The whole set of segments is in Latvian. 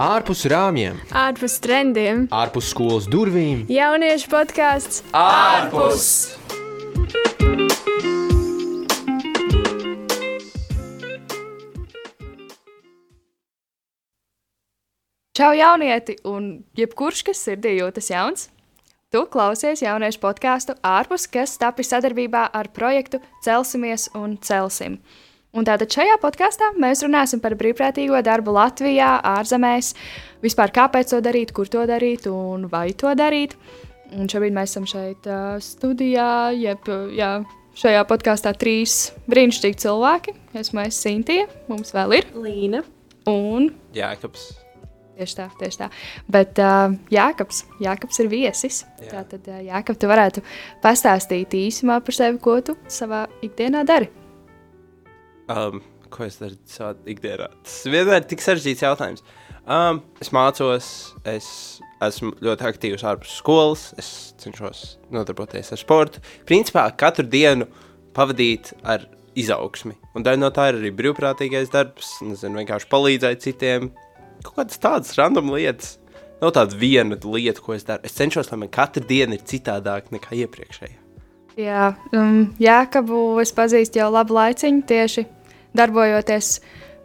ārpus rāmjiem, ārpus trendiem, ārpus skolas durvīm. Jauniešu podkāsts ārpus! Čau, jaunieti, un jebkurš, kas sirdī jūtas jauns, tu klausies jauniešu podkāstu ārpus, kas tapis sadarbībā ar projektu Celsimies un Celsim. Un tātad šajā podkāstā mēs runāsim par brīvprātīgo darbu Latvijā, ārzemēs, vispār kāpēc to darīt, kur to darīt un vai to darīt. Un šobrīd mēs esam šeit uh, studijā, jeb jā, šajā podkāstā trīs brīnišķīgi cilvēki. Esmu es Sintīna, mums vēl ir Līna un Jākaps. Tieši tā, tieši tā. Bet uh, Jānis, Jānis ir viesis. Jā. Jā. Tātad, uh, Jānis, tu varētu pastāstīt īsumā par sevi, ko tu savā ikdienā dari. Um, ko es daru savā ikdienā? Tas vienmēr ir tik sarežģīts jautājums. Um, es mācos, es esmu ļoti aktīvs ārpus skolas, es cenšos nodarboties ar sportu. Principā katru dienu pavadīt ar izaugsmi. Un daļa no tā ir arī brīvprātīgais darbs, nezinu, vienkārši palīdzēt citiem. Kaut kādas tādas random lietas. Nav tāda viena lieta, ko es daru. Es cenšos, lai man katra diena ir citādāka nekā iepriekšējā. Jā, um, Jākabu es pazīstu jau labu laiciņu, tieši darbojoties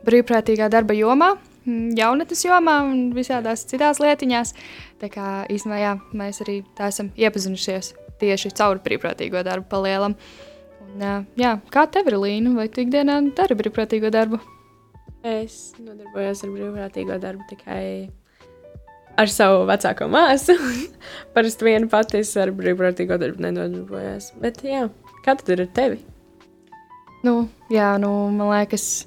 brīvprātīgā darba jomā, mm, jaunatnes jomā un visādās citās lietiņās. Tā kā īstenībā jā, mēs arī tā esam iepazinušies tieši caur brīvprātīgo darbu palielam. Un, jā, kā tev ir Līna, vai tu ikdienā dari brīvprātīgo darbu? Es nodarbojos ar brīvprātīgo darbu tikai ar savu vecāko māsu. Parasti viena pati ar brīvprātīgo darbu nenodarbojos. Bet, jā, kā tad ir ar tevi? Nu, jā, nu, man liekas,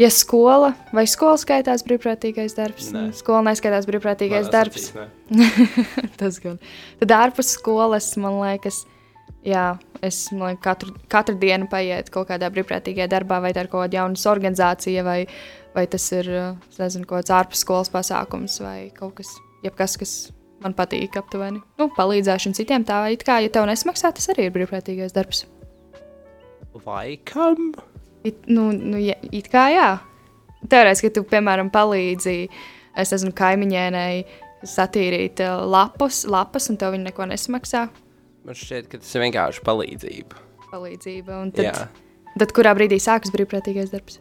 ja skola vai skola skaitās brīvprātīgais darbs. Nē. skola neskaitās brīvprātīgais Manās darbs. acīs, ne. Tas gan. Tad ārpus skolas, man liekas, jā, es man liekas, katru, katru dienu paiet kaut kādā brīvprātīgajā darbā, vai tā ir kaut kāda jaunas organizācija, vai, vai tas ir nezinu, kaut kāds ārpus skolas pasākums, vai kaut kas, jebkas, kas man patīk aptuveni. Nu, palīdzēšana citiem tā, it kā, ja tev nesmaksā, tas arī ir brīvprātīgais darbs. Laikam. It, nu, nu, ja, it kā jā. Teorētiski, ka tu, piemēram, palīdzi, es nezinu, kaimiņēnai satīrīt uh, lapus, lapas, un tev viņi neko nesmaksā. Man šķiet, ka tas ir vienkārši palīdzība. Palīdzība. Un tad, Jā. tad kurā brīdī sākas brīvprātīgais darbs?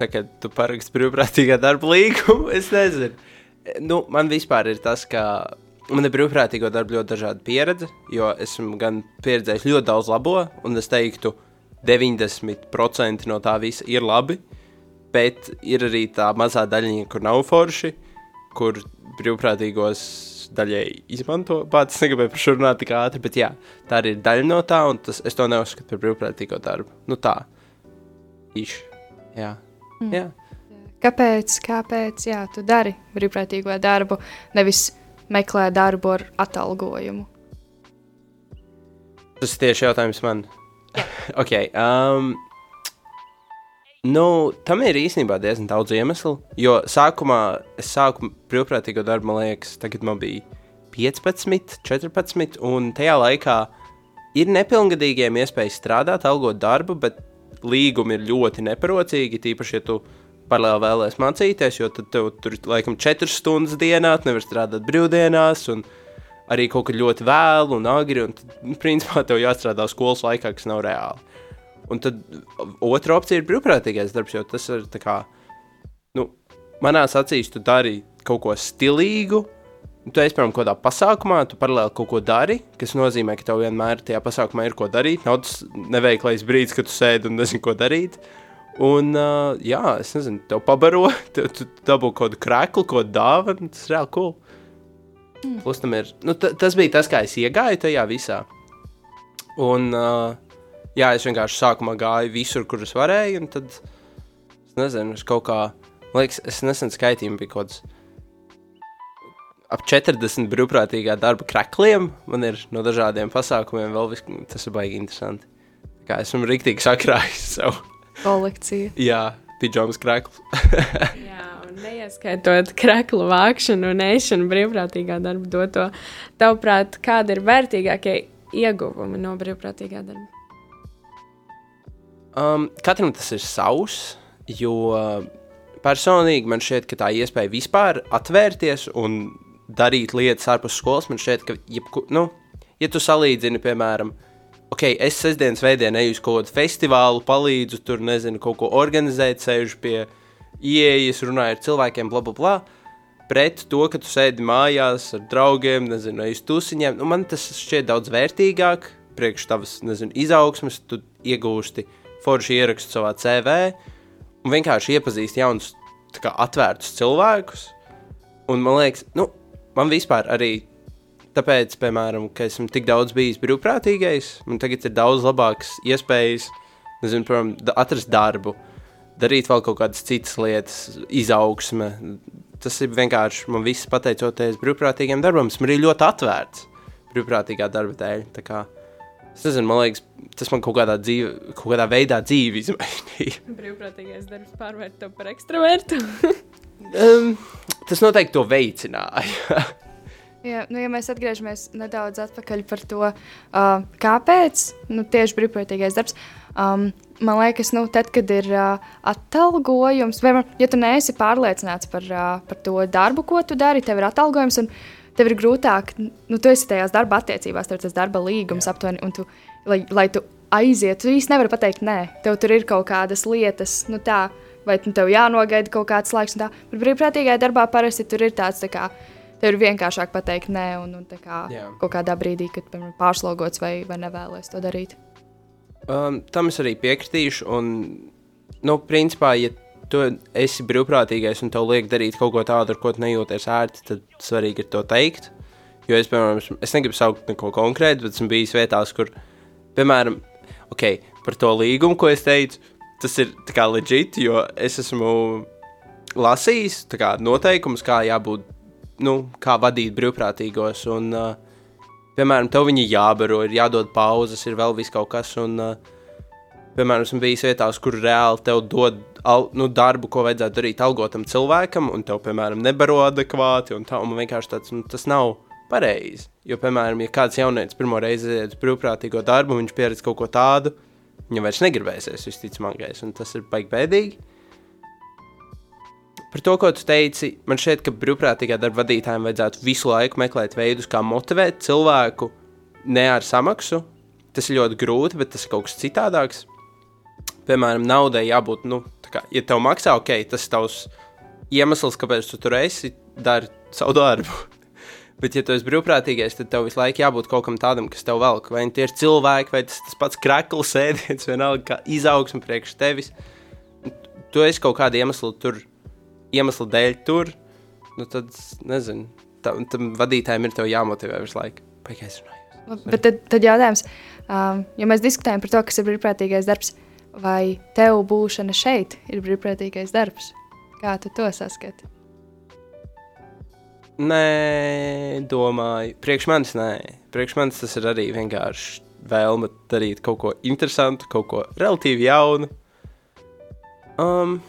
Tā kā tu paraksti brīvprātīgā darba līgumu, es nezinu. Nu, man vispār ir tas, ka man ir brīvprātīgo darbu ļoti dažāda pieredze, jo esmu gan pieredzējis ļoti daudz labo, un es teiktu, 90% no tā visa ir labi, bet ir arī tā mazā daļiņa, kur nav forši, kur brīvprātīgos daļai izmanto. Pats negribēju par šo runāt tik ātri, bet jā, tā arī ir daļa no tā, un tas, es to neuzskatu par brīvprātīgo darbu. Nu tā, īši. Jā. Mm. jā. Kāpēc, kāpēc jā, tu dari brīvprātīgo darbu, nevis meklē darbu ar atalgojumu? Tas ir tieši jautājums man. ok. Um, nu, tam ir īstenībā diezgan daudz iemeslu. Jo sākumā es sāku brīvprātīgo darbu, man liekas, tagad man bija 15, 14, un tajā laikā ir nepilngadīgiem iespēja strādāt, algot darbu, bet līgumi ir ļoti neparocīgi. Tīpaši, ja tu paralēli vēlēsies mācīties, jo tad tev tur laikam 4 stundas dienā, tu nevari strādāt brīvdienās. Un, arī kaut kad ļoti vēlu un agri, un tad, nu, principā tev jāstrādā skolas laikā, kas nav reāli. Un tad otra opcija ir brīvprātīgais darbs, jo tas ir tā kā, nu, manā acīs tu dari kaut ko stilīgu. Tu esi, piemēram, kādā pasākumā, tu paralēli kaut ko dari, kas nozīmē, ka tev vienmēr tajā pasākumā ir ko darīt. Nav tas neveiklais brīdis, kad tu sēdi un nezini, ko darīt. Un, uh, jā, es nezinu, tev pabaro, tu, tu dabū kaut kādu krēklu, ko dāvanu, tas ir reāli cool. Plus tam ir, nu, ta- tas bija tas, kā es iegāju tajā visā. Un, uh, jā, es vienkārši sākumā gāju visur, kur es varēju, un tad, es nezinu, es kaut kā, liekas, es nesen skaitīju, bija kaut kāds ap 40 brīvprātīgā darba krekliem. Man ir no dažādiem pasākumiem vēl vis, tas ir baigi interesanti. Tā Kā esmu rīktīgi sakrājis savu, Kolekcija. jā, pidžamas kreklu. Jā, un neieskaitot kreklu vākšanu un ēšanu brīvprātīgā darba doto. Tavuprāt, kāda ir vērtīgākie ieguvumi no brīvprātīgā darba? Um, katram tas ir savs, jo personīgi man šķiet, ka tā iespēja vispār atvērties un darīt lietas ārpus skolas, man šķiet, ka, jebku, nu, ja tu salīdzini, piemēram, ok, es sestdienas veidā eju uz kaut kādu festivālu, palīdzu tur, nezinu, kaut ko organizēt, sēžu pie ieejas, runāju ar cilvēkiem, bla, bla, bla. Pret to, ka tu sēdi mājās ar draugiem, nezinu, aiz tusiņiem, nu, man tas šķiet daudz vērtīgāk. Priekš tavas, nezinu, izaugsmes, tu iegūsti forši ierakstu savā CV un vienkārši iepazīst jaunus, kā atvērtus cilvēkus. Un man liekas, nu, man vispār arī tāpēc, piemēram, ka esmu tik daudz bijis brīvprātīgais, man tagad ir daudz labākas iespējas, nezinu, piemēram, atrast darbu, darīt vēl kaut kādas citas lietas, izaugsme. Tas ir vienkārši man viss pateicoties brīvprātīgiem darbam. Esmu arī ļoti atvērts brīvprātīgā darba dēļ. Tā kā, es nezinu, man liekas, tas man kaut kādā, dzīve, kaut kādā veidā dzīvi izmainīja. Brīvprātīgais darbs pārvērt to par ekstravertu. Um, tas noteikti to veicināja. Jā, nu, ja mēs atgriežamies nedaudz atpakaļ par to, uh, kāpēc nu, tieši brīvprātīgais darbs. Um, man liekas, nu, tad, kad ir uh, atalgojums, vai ja tu neesi pārliecināts par, uh, par to darbu, ko tu dari, tev ir atalgojums. Un, Tev ir grūtāk, nu, tu esi tajās darba attiecībās, tev ir tas darba līgums aptuveni, un tu, lai, lai tu aizietu, tu īsti nevari pateikt, nē, tev tur ir kaut kādas lietas, nu tā, vai nu, tev jānogaida kaut kāds laiks, un tā. Bet brīvprātīgajā darbā parasti tur ir tāds, tā kā, tev ir vienkāršāk pateikt nē, un, un tā kā Jā. kaut kādā brīdī, kad piemēram, pārslogots vai, vai nevēlies to darīt. Um, tam es arī piekritīšu. Un, nu, principā, ja tu esi brīvprātīgais un tev liek darīt kaut ko tādu, ar ko nejūties ērti, tad svarīgi ir to teikt. Jo es, piemēram, es- negribu saukt neko konkrētu, bet esmu bijis vietās, kur, piemēram, okay, par to līgumu, ko es teicu, tas ir legit, jo es esmu lasījis tā kā, noteikumus, kā jābūt, nu, kā vadīt brīvprātīgos. Un, uh, piemēram, tev viņi jābaro, ir jādod pauzes, ir vēl viss kaut kas. Un, uh, piemēram, esmu bijis vietās, kur reāli tev dod al, nu, darbu, ko vajadzētu darīt algotam cilvēkam, un tev, piemēram, nebaro adekvāti. Un tā, un man vienkārši tāds, nu, tas nav pareizi. Jo, piemēram, ja kāds jaunietis pirmo reizi iet uz brīvprātīgo darbu, viņš pieredz kaut ko tādu, viņam vairs negribēsies, visticamākais, un tas ir baigi bēdīgi. Par to, ko tu teici, man šķiet, ka brīvprātīgā darba vadītājiem vajadzētu visu laiku meklēt veidus, kā motivēt cilvēku ne ar samaksu. Tas ir ļoti grūti, bet tas ir kaut kas citādāks. Piemēram, naudai jābūt, nu, kā, ja tev maksā, ok, tas ir tavs iemesls, kāpēc tu tur esi, dari savu darbu. Bet, ja tu esi brīvprātīgais, tad tev visu laiku jābūt kaut kam tādam, kas tev velk. Vai nu tie ir cilvēki, vai tas, tas pats krakls sēdiens, vienalga, kā izaugsme priekš tevis. Tu esi kaut kāda iemesla tur, iemesla dēļ tur, nu tad, nezinu, tam, tam vadītājiem ir jāmotivē visu laiku. Pagaidzi, runāju. Bet tad, tad jautājums, um, ja mēs diskutējam par to, kas ir brīvprātīgais darbs, vai tev būšana šeit ir brīvprātīgais darbs? Kā tu to saskati? Nē, domāju, priekš manis nē. Priekš manis tas ir arī vienkārši vēlme darīt kaut ko interesantu, kaut ko relatīvi jaunu. Um,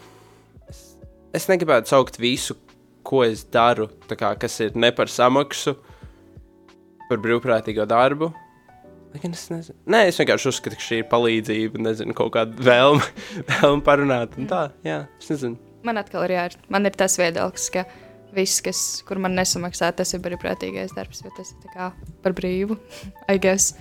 es negribētu saukt visu, ko es daru, kā, kas ir ne par samaksu, par brīvprātīgo darbu. Gan Es, nezinu. Nē, es vienkārši uzskatu, ka šī ir palīdzība, nezinu, kaut kāda vēlme, vēlme parunāt. un Tā, jā, es nezinu. Man atkal ir, jā, man ir tas viedoklis, ka viss, kas, kur man nesamaksā, tas ir brīvprātīgais darbs, jo tas ir kā par brīvu. I guess.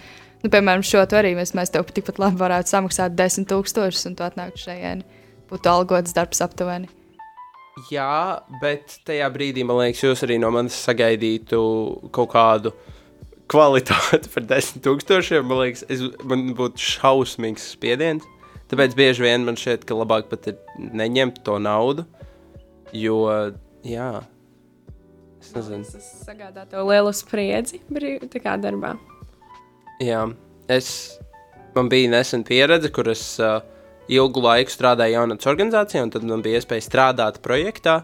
Nu, piemēram, šo to arī mēs, mēs tev tikpat labi varētu samaksāt 10,000, un tu atnāktu šeit, būtu algots darbs aptuveni. Jā, bet tajā brīdī man liekas, jūs arī no manis sagaidītu kaut kādu kvalitāti par desmit tūkstošiem. Man liekas, es, man būtu šausmīgs spiediens. Tāpēc bieži vien man šķiet, ka labāk pat ir neņemt to naudu. Jo, jā, es nezinu. Tas sagādā tev lielu spriedzi brīv, kā darbā. Jā, es, man bija nesen pieredze, kur es uh, ilgu laiku strādāju jaunatnes organizācijā, un tad man bija iespēja strādāt projektā,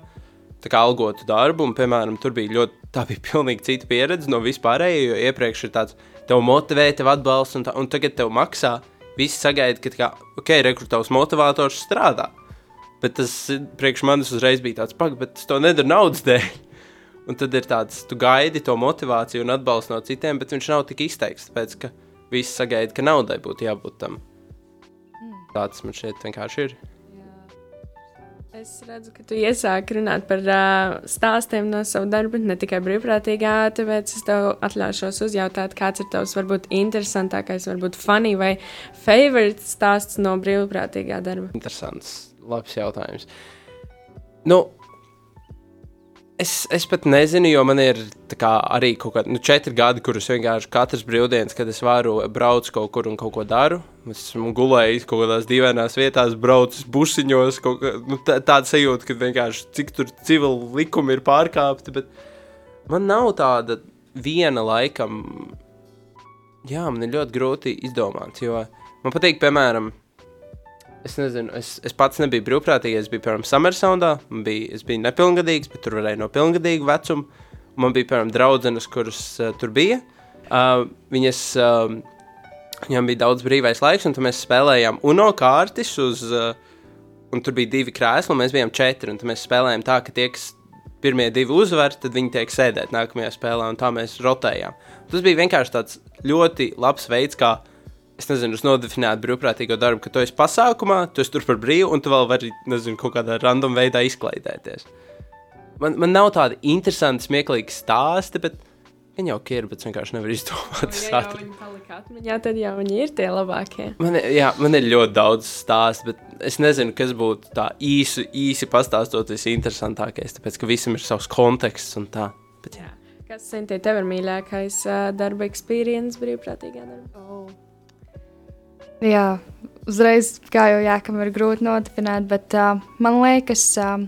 tā kā algotu darbu, un, piemēram, tur bija ļoti, tā bija pilnīgi cita pieredze no vispārējā, jo iepriekš ir tāds, tev motivē, tev atbalsta, un, tā, un tagad tev maksā, visi sagaida, ka, kā, ok, rekrutavs motivators strādā, bet tas priekš manis uzreiz bija tāds, pak, bet es to nedaru naudas dēļ. Un tad ir tāds, tu gaidi to motivāciju un atbalstu no citiem, bet viņš nav tik izteikts. Tāpēc, ka visi sagaida, ka naudai būtu jābūt tam. Tāds man šeit vienkārši ir. Es redzu, ka tu iesāki runāt par uh, stāstiem no sava darba, ne tikai brīvprātīgā, tāpēc es tev atļaušos uzjautāt, kāds ir tavs varbūt interesantākais, varbūt funny vai favorite stāsts no brīvprātīgā darba. Interesants, labs jautājums. Nu, Es, es pat nezinu, jo man ir kā, arī kaut kādi nu, četri gadi, kurus vienkārši katrs brīvdienas, kad es varu braukt kaut kur un kaut ko daru. Es esmu gulējis kaut kādās dīvainās vietās, braucis busiņos. Kā, nu, tā, tāda sajūta, ka vienkārši cik tur civili likumi ir pārkāpti. Bet man nav tāda viena laikam. Jā, man ir ļoti grūti izdomāt, jo man patīk, piemēram, Es nezinu, es, es pats nebiju brīvprātīgais. Es biju, piemēram, Summersoundā. Bija, es biju nepilngadīgs, bet tur varēja no pilngadīga vecuma. Man bija, piemēram, draudzenes, kuras uh, tur bija. Uh, viņas, uh, viņām bija daudz brīvais laiks, un mēs spēlējām UNO kārtis. Uz, uh, un tur bija divi krēsli, un mēs bijām četri. Mēs spēlējām tā, ka tie, kas pirmie divi uzvar, tad viņi tiek sēdēt nākamajā spēlē, un tā mēs rotējām. Tas bija vienkārši tāds ļoti labs veids, kā es nezinu, uz nodefinētu brīvprātīgo darbu, ka tu esi pasākumā, tu esi tur par brīvu, un tu vēl vari, nezinu, kaut kādā random veidā izklaidēties. Man, man nav tādi interesanti, smieklīgi stāsti, bet viņi jau ir, bet vienkārši nevar izdomāt. Ja jau viņi palika atmiņā, tad jau viņi ir tie labākie. Man, jā, man ir ļoti daudz stāstu, bet es nezinu, kas būtu tā īsi, īsi pastāstot visinteresantākais, tāpēc, ka visam ir savs konteksts un tā. Bet, jā. Kas, Sintī, tev ir mīļākais uh, darba experience brīvprātīgā darbā? Oh. Jā, uzreiz, kā jau jākam ir grūti nodefinēt, bet uh, man liekas, uh,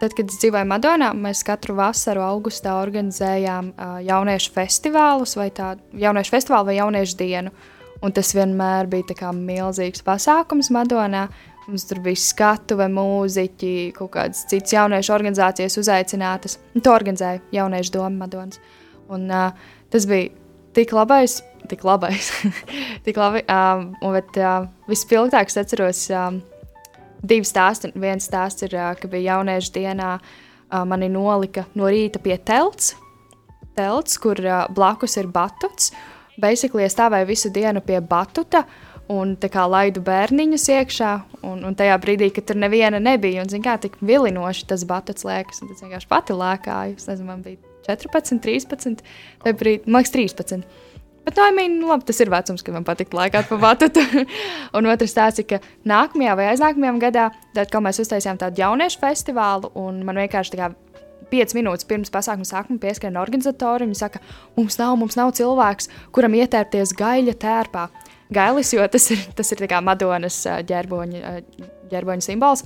tad, kad es dzīvoju Madonā, mēs katru vasaru augustā organizējām uh, jauniešu festivālus vai tādu jauniešu festivālu vai jauniešu dienu. Un tas vienmēr bija kā milzīgs pasākums Madonā. Mums tur bija skatuve, mūziķi, kaut kādas citas jauniešu organizācijas uzaicinātas. Un to organizēja jauniešu doma Madonas. Un uh, tas bija tik labais tik labais. tik labi. Um, bet uh, vispilgtāk es atceros um, divus stāstus. Viens stāsts ir, ka bija jauniešu dienā, mani nolika no rīta pie telts, telts kur blakus ir batuts. Basically, es stāvēju visu dienu pie batuta un kā, laidu bērniņus iekšā. Un, un tajā brīdī, kad tur neviena nebija, un kā tik vilinoši tas batuts liekas, un tas vienkārši pati lēkāju. Es nezinu, man bija 14, 13, vai brīdī, man liekas, 13. Bet, no, I mean, labi, tas ir vecums, kad man patīk laikā pa vatutu. un otrs tāds ka nākamajā vai aiznākamajā gadā, tad, kad mēs uztaisījām tādu jauniešu festivālu, un man vienkārši tā kā 5 minūtes pirms pasākuma sākuma pieskrien organizatori. Viņi saka, mums nav, mums nav cilvēks, kuram ietērpties gaļa tērpā. Gailis, jo tas ir, tas ir Madonas ģerboņa, ģerboņa simbols.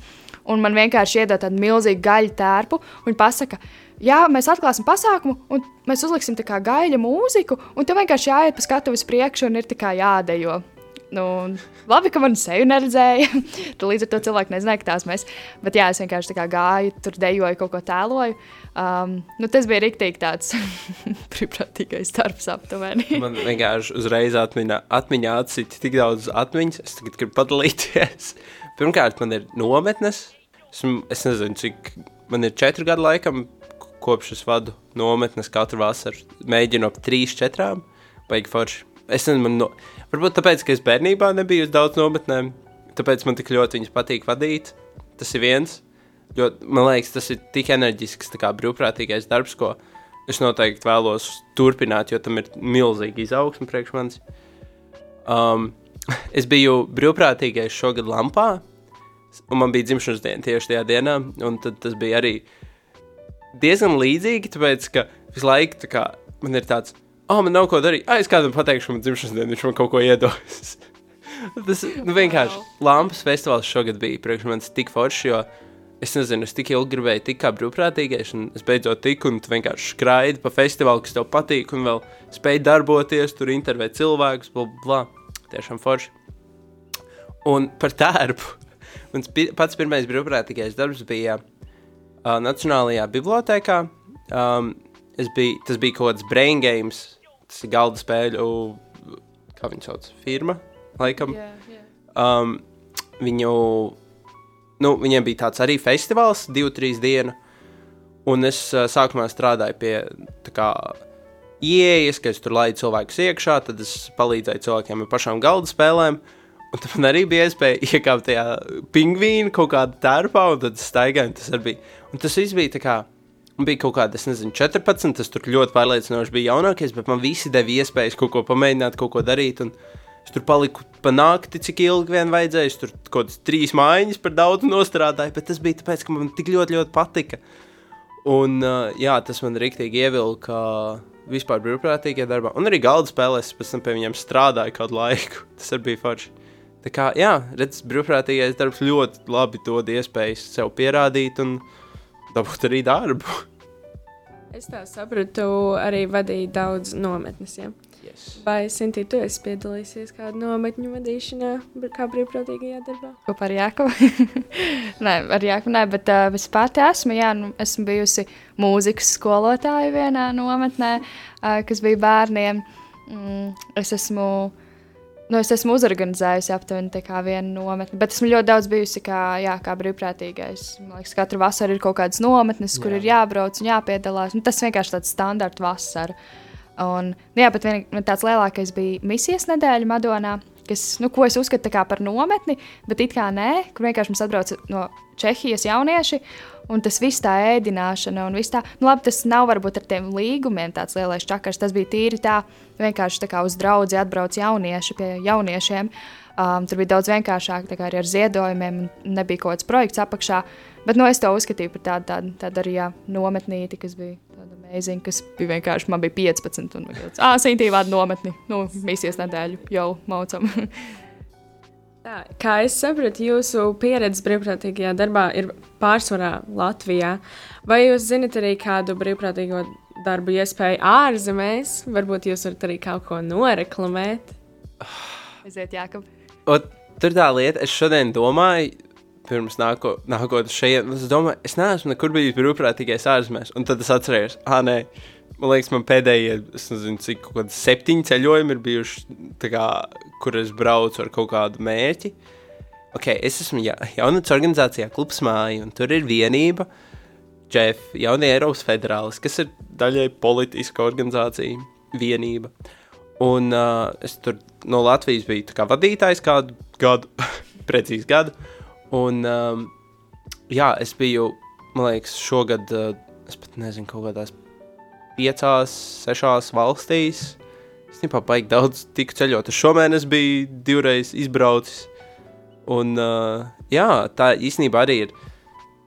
Un man vienkārši iedod tādu milzīgu gaļu tērpu. Viņi pasaka, jā, mēs atklāsim pasākumu, un mēs uzliksim tā kā gaļa mūziku, un tev vienkārši jāiet pa skatuves priekšu un ir tā kā jādejo. Nu, labi, ka man seju neredzēja. līdz ar to cilvēku nezināja, ka tās mēs. Bet jā, es vienkārši gāju, tur dejoju, kaut ko tēloju. Um, nu, tas bija rīktīgi tāds brīvprātīgais darbs aptuveni. man vienkārši uzreiz atmiņā, atmiņā atsita tik daudz atmiņas. Es tagad gribu padalīties. Pirmkārt, man ir nometnes. Es, es nezinu, cik man ir četri gadi laikam kopš es vadu nometnes katru vasaru, mēģinu ap trīs, četrām. Baigi forši. Es nezinu, no... varbūt tāpēc, ka es bērnībā nebiju uz daudz nometnēm, tāpēc man tik ļoti viņas patīk vadīt. Tas ir viens. Jo, man liekas, tas ir tik enerģisks, kā brīvprātīgais darbs, ko es noteikti vēlos turpināt, jo tam ir milzīga izaugsme priekš manis. Um, es biju brīvprātīgais šogad Lampā, un man bija dzimšanas diena tieši tajā dienā, un tas bija arī uh, diezgan līdzīgi, tāpēc, ka visu laiku tā kā, man ir tāds, ah, oh, man nav ko darīt. Ah, es kādam pateikšu, man dzimšanas diena viņš man kaut ko iedos. Tas nu, vienkārši wow. Lampas festivāls šogad bija priekš manis tik foršs, jo es nezinu, es tik ilgi gribēju tikt kā brīvprātīgais, un es beidzot tiku, un tu vienkārši skraidi pa festivālu, kas tev patīk, un vēl spēj darboties, tur intervēt cilvēkus, bla, bla. Tiešām forši. Un par tērpu. Mans pats pirmais brīvprātīgais darbs bija uh, Nacionālajā bibliotekā. Um, biju, tas bija kaut kāds brain games, tas ir galda spēļu, kā viņi sauc, firma, laikam. Yeah, yeah. Um, viņu, nu, viņiem bija tāds arī festivāls, divu, trīs dienu, un es uh, sākumā strādāju pie tā kā ieejas, ka es tur laidu cilvēkus iekšā, tad es palīdzēju cilvēkiem ar pašām galda spēlēm, Un tad man arī bija iespēja iekāpt tajā pingvīna kaut kādā tērpā, un tad staigāju, un tas arī bija. Un tas viss bija tā kā, bija kaut kāda, es nezinu, 14, tas tur ļoti pārliecinoši bija jaunākais, bet man visi deva iespējas kaut ko pamēģināt, kaut ko darīt, un es tur paliku pa nakti, cik ilgi vien vajadzēja, es tur kaut kādas trīs mājiņas par daudz nostrādāju, bet tas bija tāpēc, ka man tik ļoti, ļoti patika. Un jā, tas man rīktīgi ievilka vispār brīvprātīgajā darbā. Un arī galda spēlēs, pēc tam pie viņiem strādāju kādu laiku. Tas arī bija forši. Tā kā, jā, redz, brīvprātīgais darbs ļoti labi dod iespējas sev pierādīt un dabūt arī darbu. Es tā sapratu, arī vadīju daudz nometnes. Ja? Yes. Vai Sintīna, tu esi piedalījies kādā nometņu vadīšanā, kā brīvprātīgajā darbā? Kopā ar Jākabu. nē, ar Jākabu nē, bet uh, es pati esmu, jā, nu, esmu bijusi mūzikas skolotāja vienā nometnē, uh, kas bija bērniem. Mm, es esmu. Nu, es esmu uzorganizējusi aptuveni vienu nometni, bet esmu ļoti daudz bijusi kā, jā, kā brīvprātīgais. Man liekas, katru vasaru ir kaut kādas nometnes, kur Jā. ir jābrauc un jāpiedalās. Nu, tas vienkārši tāds standarta vasara. Un, nu jā, bet vien, tāds lielākais bija misijas nedēļa Madonā, kas, nu, ko es uzskatu par nometni, bet it kā nē, kur vienkārši mums atbrauc no Čehijas jaunieši, un tas viss tā ēdināšana, un viss tā, nu, labi, tas nav varbūt ar tiem līgumiem tāds lielais čakars, tas bija tīri tā, vienkārši tā kā uz draudzi atbrauc jaunieši pie jauniešiem. Um, tur bija daudz vienkāršāk, tā kā arī ar ziedojumiem, un nebija kaut kāds projekts apakšā. Bet nu, es to uzskatīju par tādu, tādu, tādu arī jā, nometnīti, kas bija tāda amazing, kas bija vienkārši, man bija 15, un tāds - ah, sīntīvā nometni, nu, misijas nedēļu jau maucam. Tā, kā es sapratu, jūsu pieredze brīvprātīgajā darbā ir pārsvarā Latvijā. Vai jūs zinat arī kādu brīvprātīgo darbu iespēju ārzemēs? Varbūt jūs varat arī kaut ko noreklamēt. Aiziet, Jākab. Un tur tā lieta, es šodien domāju, pirms nāko, nākot šeit, es domāju, es neesmu nekur bijis brīvprātīgais ārzemēs. Un tad es atcerējos, ah, nē, man liekas, man pēdējie, es nezinu, cik kaut kādi septiņi ceļojumi ir bijuši, kā, kur es braucu ar kaut kādu mērķi. Ok, es esmu ja, jaunatnes organizācijā Klubs Māja, un tur ir vienība, Džef, jaunie Eiropas federālis, kas ir daļai politiska organizācija, vienība. Un uh, es tur no Latvijas biju kā vadītājs kādu gadu, precīzi gadu. Un, um, jā, es biju, man liekas, šogad, uh, es pat nezinu, kaut kādās piecās, sešās valstīs. Es nepā baigi daudz tiku ceļot. Es šomēnes biju divreiz izbraucis. Un, uh, jā, tā īstenībā arī ir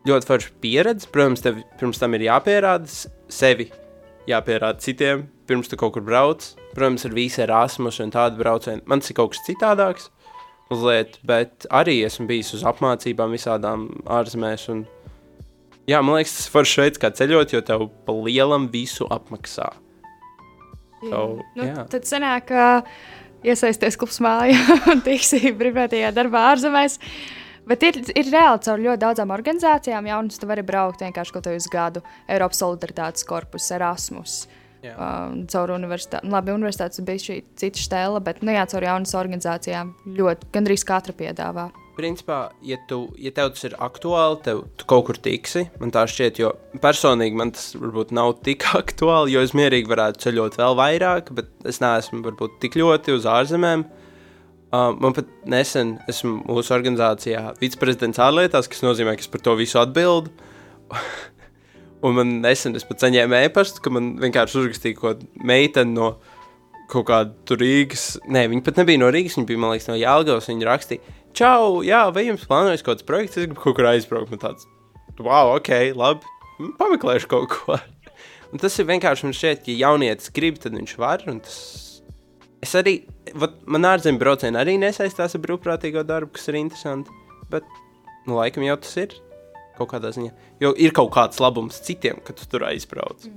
ļoti forša pieredze. Protams, tev pirms tam ir jāpierāda sevi, jāpierāda citiem, pirms tu kaut kur brauc. Protams, ar visu Erasmus un tādu braucienu. Man tas ir kaut kas citādāks, mazliet, bet arī esmu bijis uz apmācībām visādām ārzemēs. Un, jā, man liekas, tas foršs veids, kā ceļot, jo tev pa lielam visu apmaksā. So, nu, jā. tad sanāk, ka iesaisties klubs mājā un tiksi brīvprātīgajā darbā ārzemēs. Bet ir, ir reāli caur ļoti daudzām organizācijām, jau tu vari braukt vienkārši kaut kādā uz gadu. Eiropas solidaritātes korpus, Erasmus, Jā. Um, caur universitāti. Labi, universitātes bija šī cita stēla, bet, nu jā, caur jaunas organizācijām ļoti gandrīz katra piedāvā. Principā, ja, tu, ja tev tas ir aktuāli, tev tu kaut kur tiksi. Man tā šķiet, jo personīgi man tas varbūt nav tik aktuāli, jo es mierīgi varētu ceļot vēl vairāk, bet es neesmu varbūt tik ļoti uz ārzemēm. Uh, man pat nesen esmu mūsu organizācijā viceprezidents ārlietās, kas nozīmē, ka es par to visu atbildu. Un man nesen es pat saņēmu e-pastu, ka man vienkārši uzrakstīja kaut kāda meitene no kaut kāda Rīgas. Nē, viņa pat nebija no Rīgas, viņa bija, liekas, no Jālgavas. Viņa rakstīja, čau, jā, vai jums plānojas kaut kāds projekts, es gribu kaut kur aizbraukt. Man tāds, wow, ok, labi, pameklēšu kaut ko. Un tas ir vienkārši man šķiet, ja jaunietis grib, tad viņš var. Tas... Es arī, vat, man ārzemju braucieni arī nesaistās ar brīvprātīgo darbu, kas ir interesanti. Bet, nu, laikam jau tas ir kaut kādā ziņā. Jo ir kaut kāds labums citiem, kad tu tur aizbrauc.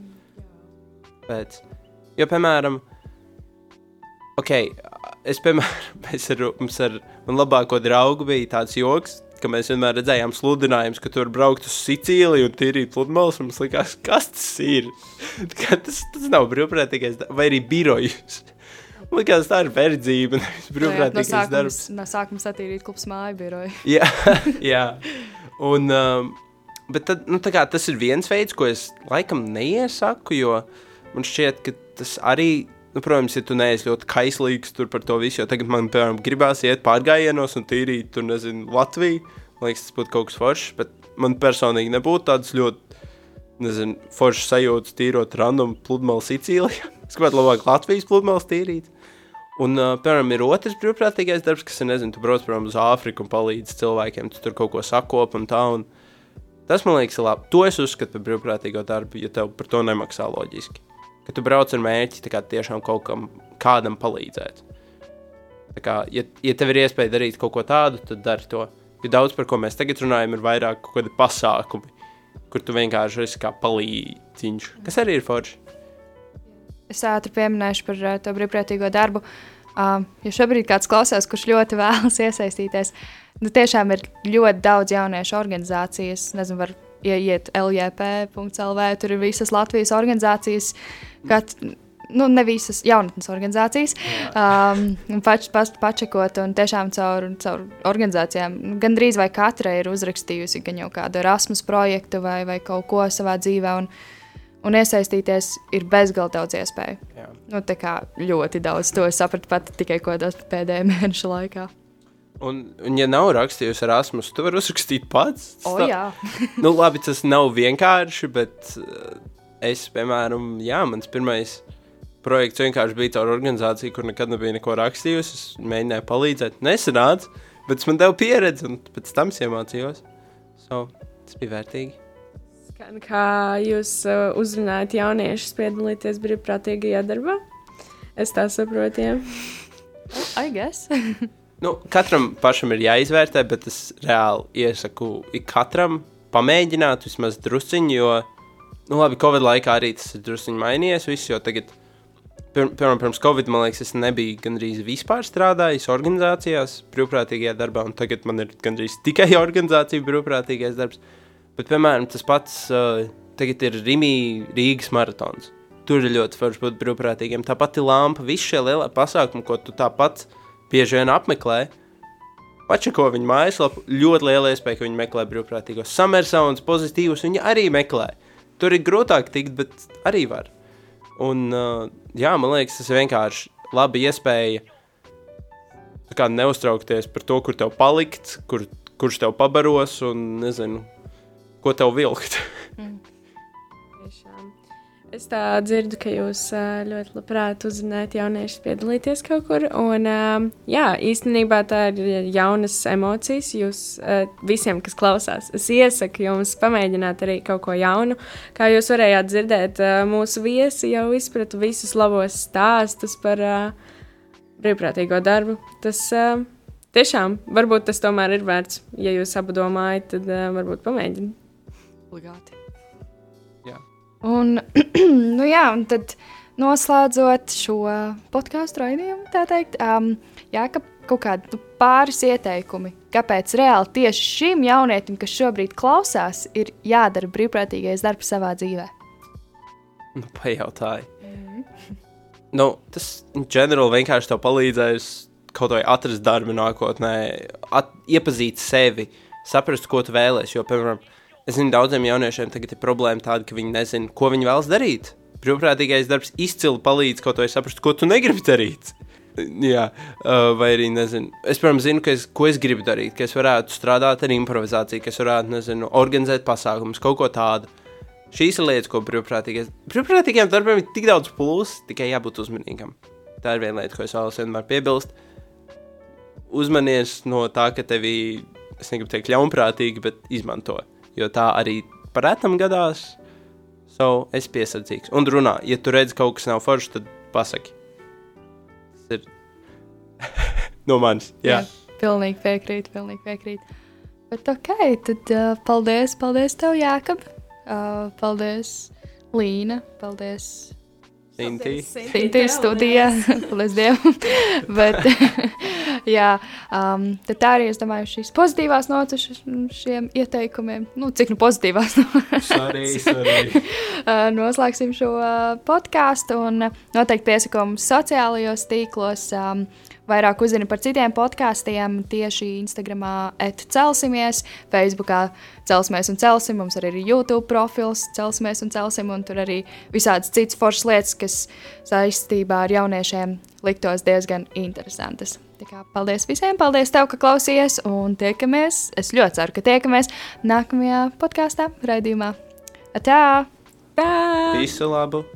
Bet, jo, piemēram, ok, es, piemēram, mēs ar, mums ar man labāko draugu bija tāds joks, ka mēs vienmēr redzējām sludinājumus, ka tur braukt uz Sicīliju un tīrīt pludmales, un mums likās, kas tas ir? Tas, tas nav brīvprātīgais, vai arī birojus. Man liekas, tā ir verdzība, nevis no brīvprātīgais sākuma, darbs. no sākuma satīrīt klubs māju biroju. jā, jā. Un, um, bet tad, nu, tas ir viens veids, ko es laikam neiesaku, jo man šķiet, ka tas arī Nu, protams, ja tu neesi ļoti kaislīgs par to visu, jo tagad man, piemēram, gribās iet pārgājienos un tīrīt, tur, nezinu, Latviju. Man liekas, tas būtu kaut kas foršs, bet man personīgi nebūtu tāds ļoti, nezinu, foršs sajūta tīrot random pludmali Sicīlijā. Es gribētu labāk Latvijas pludmales tīrīt. Un, uh, piemēram, ir otrs brīvprātīgais darbs, kas ir, nezinu, tu brauc, piemēram, uz Āfriku un palīdzi cilvēkiem, tu tur kaut ko sakop un tā. Un tas man liekas labi. To es uzskatu par brīvprātīgo darbu, ja tev par to nemaksā loģiski ka tu brauc ar mērķi kā, tiešām kaut kam, kādam palīdzēt. Tā kā, ja, ja tev ir iespēja darīt kaut ko tādu, tad dari to. Jo daudz par ko mēs tagad runājam, ir vairāk kaut kādi pasākumi, kur tu vienkārši esi kā palīdziņš, kas arī ir forši. Es ātri pieminēšu par uh, to brīvprātīgo darbu. Uh, ja šobrīd kāds klausās, kurš ļoti vēlas iesaistīties, nu tiešām ir ļoti daudz jauniešu organizācijas, nezinu, var ieiet LJP.CLV, tur ir visas Latvijas organizācijas, kat, nu, ne visas jaunatnes organizācijas, um, pač, pač, pačekot un tiešām caur, caur organizācijām. Gan drīz vai katra ir uzrakstījusi gan jau kādu Erasmus projektu vai, vai kaut ko savā dzīvē. Un, un iesaistīties ir bezgalīgi daudz iespēju. Jā. Nu, ļoti daudz. To es sapratu pat tikai pēdējā mēneša laikā. Un, un, ja nav rakstījusi Erasmus, tu vari uzrakstīt pats. O, tā, jā, nu, labi, tas nav vienkārši, bet uh, es, piemēram, jā, mans pirmais projekts vienkārši bija caur organizāciju, kur nekad nebija neko rakstījusi. Es mēģināju palīdzēt, nesanāca, bet tas man deva pieredzi, un pēc tam es iemācījos. So, tas bija vērtīgi. Skan, kā jūs uh, uzrunājat jauniešus piedalīties brīvprātīgajā darbā? Es tā saprotu, jā. I guess. Nu, katram pašam ir jāizvērtē, bet es reāli iesaku ikam pamēģināt vismaz drusciņu, jo, nu, labi, Covid laikā arī tas ir drusciņi mainījies. Viss, jo tagad, pir piemēram, pirms Covid, man liekas, es nebiju gandrīz vispār strādājis organizācijās, brīvprātīgajā darbā, un tagad man ir gandrīz tikai organizācija, brīvprātīgais darbs. Bet, piemēram, tas pats uh, tagad ir Rimī Rīgas maratons. Tur ir ļoti forši būt brīvprātīgiem. Tāpat ir lampa, visi šie lielie pasākumi, ko tu tāpat bieži vien apmeklē. Pačeko viņa mājaslapu, ļoti liela iespēja, ka viņi meklē brīvprātīgos samersauns, pozitīvus, viņi arī meklē. Tur ir grūtāk tikt, bet arī var. Un, uh, jā, man liekas, tas ir vienkārši laba iespēja kā neuztraukties par to, kur tev palikt, kur, kurš tev pabaros un nezinu, ko tev vilkt. mm. Es tā dzirdu, ka jūs ļoti labprāt uzrunājat jauniešus piedalīties kaut kur. Un, jā, īstenībā tā ir jaunas emocijas. Jūs visiem, kas klausās, es iesaku jums pamēģināt arī kaut ko jaunu. Kā jūs varējāt dzirdēt, mūsu viesi jau izprata visus labos stāstus par brīvprātīgo darbu. Tas tiešām, varbūt tas tomēr ir vērts. Ja jūs apdomājat, tad varbūt pamēģiniet. Obligāti. Un, nu jā, un tad noslēdzot šo podkāstu raidījumu, tā teikt, um, jā, ka kaut kādi nu, pāris ieteikumi, kāpēc reāli tieši šim jaunietim, kas šobrīd klausās, ir jādara brīvprātīgais darbs savā dzīvē. Nu, pajautāji. Mm. nu, tas ģenerāli vienkārši tev palīdzēs kaut vai atrast darbu nākotnē, at, iepazīt sevi, saprast, ko tu vēlēsies. Jo, piemēram, Es zinu, daudziem jauniešiem tagad ir problēma tāda, ka viņi nezina, ko viņi vēlas darīt. Brīvprātīgais darbs izcili palīdz kaut ko saprast, ko tu negribi darīt. Jā, vai arī nezinu. Es, protams, zinu, es, ko es gribu darīt, ka es varētu strādāt ar improvizāciju, ka es varētu, nezinu, organizēt pasākumus, kaut ko tādu. Šīs ir lietas, ko brīvprātīgais. Brīvprātīgiem darbiem ir tik daudz plusu, tikai jābūt uzmanīgam. Tā ir viena lieta, ko es vēlos vienmēr piebilst. Uzmanies no tā, ka tevi, es negribu teikt, ļaunprātīgi, bet izmanto jo tā arī parētam gadās. So, es piesardzīgs. Un runā, ja tu redz kaut kas nav foršs, tad pasaki. Tas ir no manis. Jā. jā, pilnīgi piekrīt, pilnīgi piekrīt. Bet ok, tad uh, paldies, paldies tev, Jākab. Uh, paldies, Līna. Paldies, Sinti. Sinti ir studijā, paldies Dievam. Bet, jā, um, tad tā arī es domāju, šīs pozitīvās notas šiem ieteikumiem, nu, cik nu pozitīvās notas. Uh, noslēgsim šo uh, podkāstu un noteikti piesakām sociālajos tīklos. Um, vairāk uzzini par citiem podkāstiem tieši Instagram, atcelsimies, Facebookā celsimies un celsim. Mums arī ir YouTube profils, celsimies un celsim, un tur arī visādas citas foršas lietas, kas saistībā ar jauniešiem liktos diezgan interesantas. Kā, paldies visiem, paldies tev, ka klausījies, un tiekamies. Es ļoti ceru, ka tiekamies nākamajā podkāstā, raidījumā. Tā! Tā! Visu labu!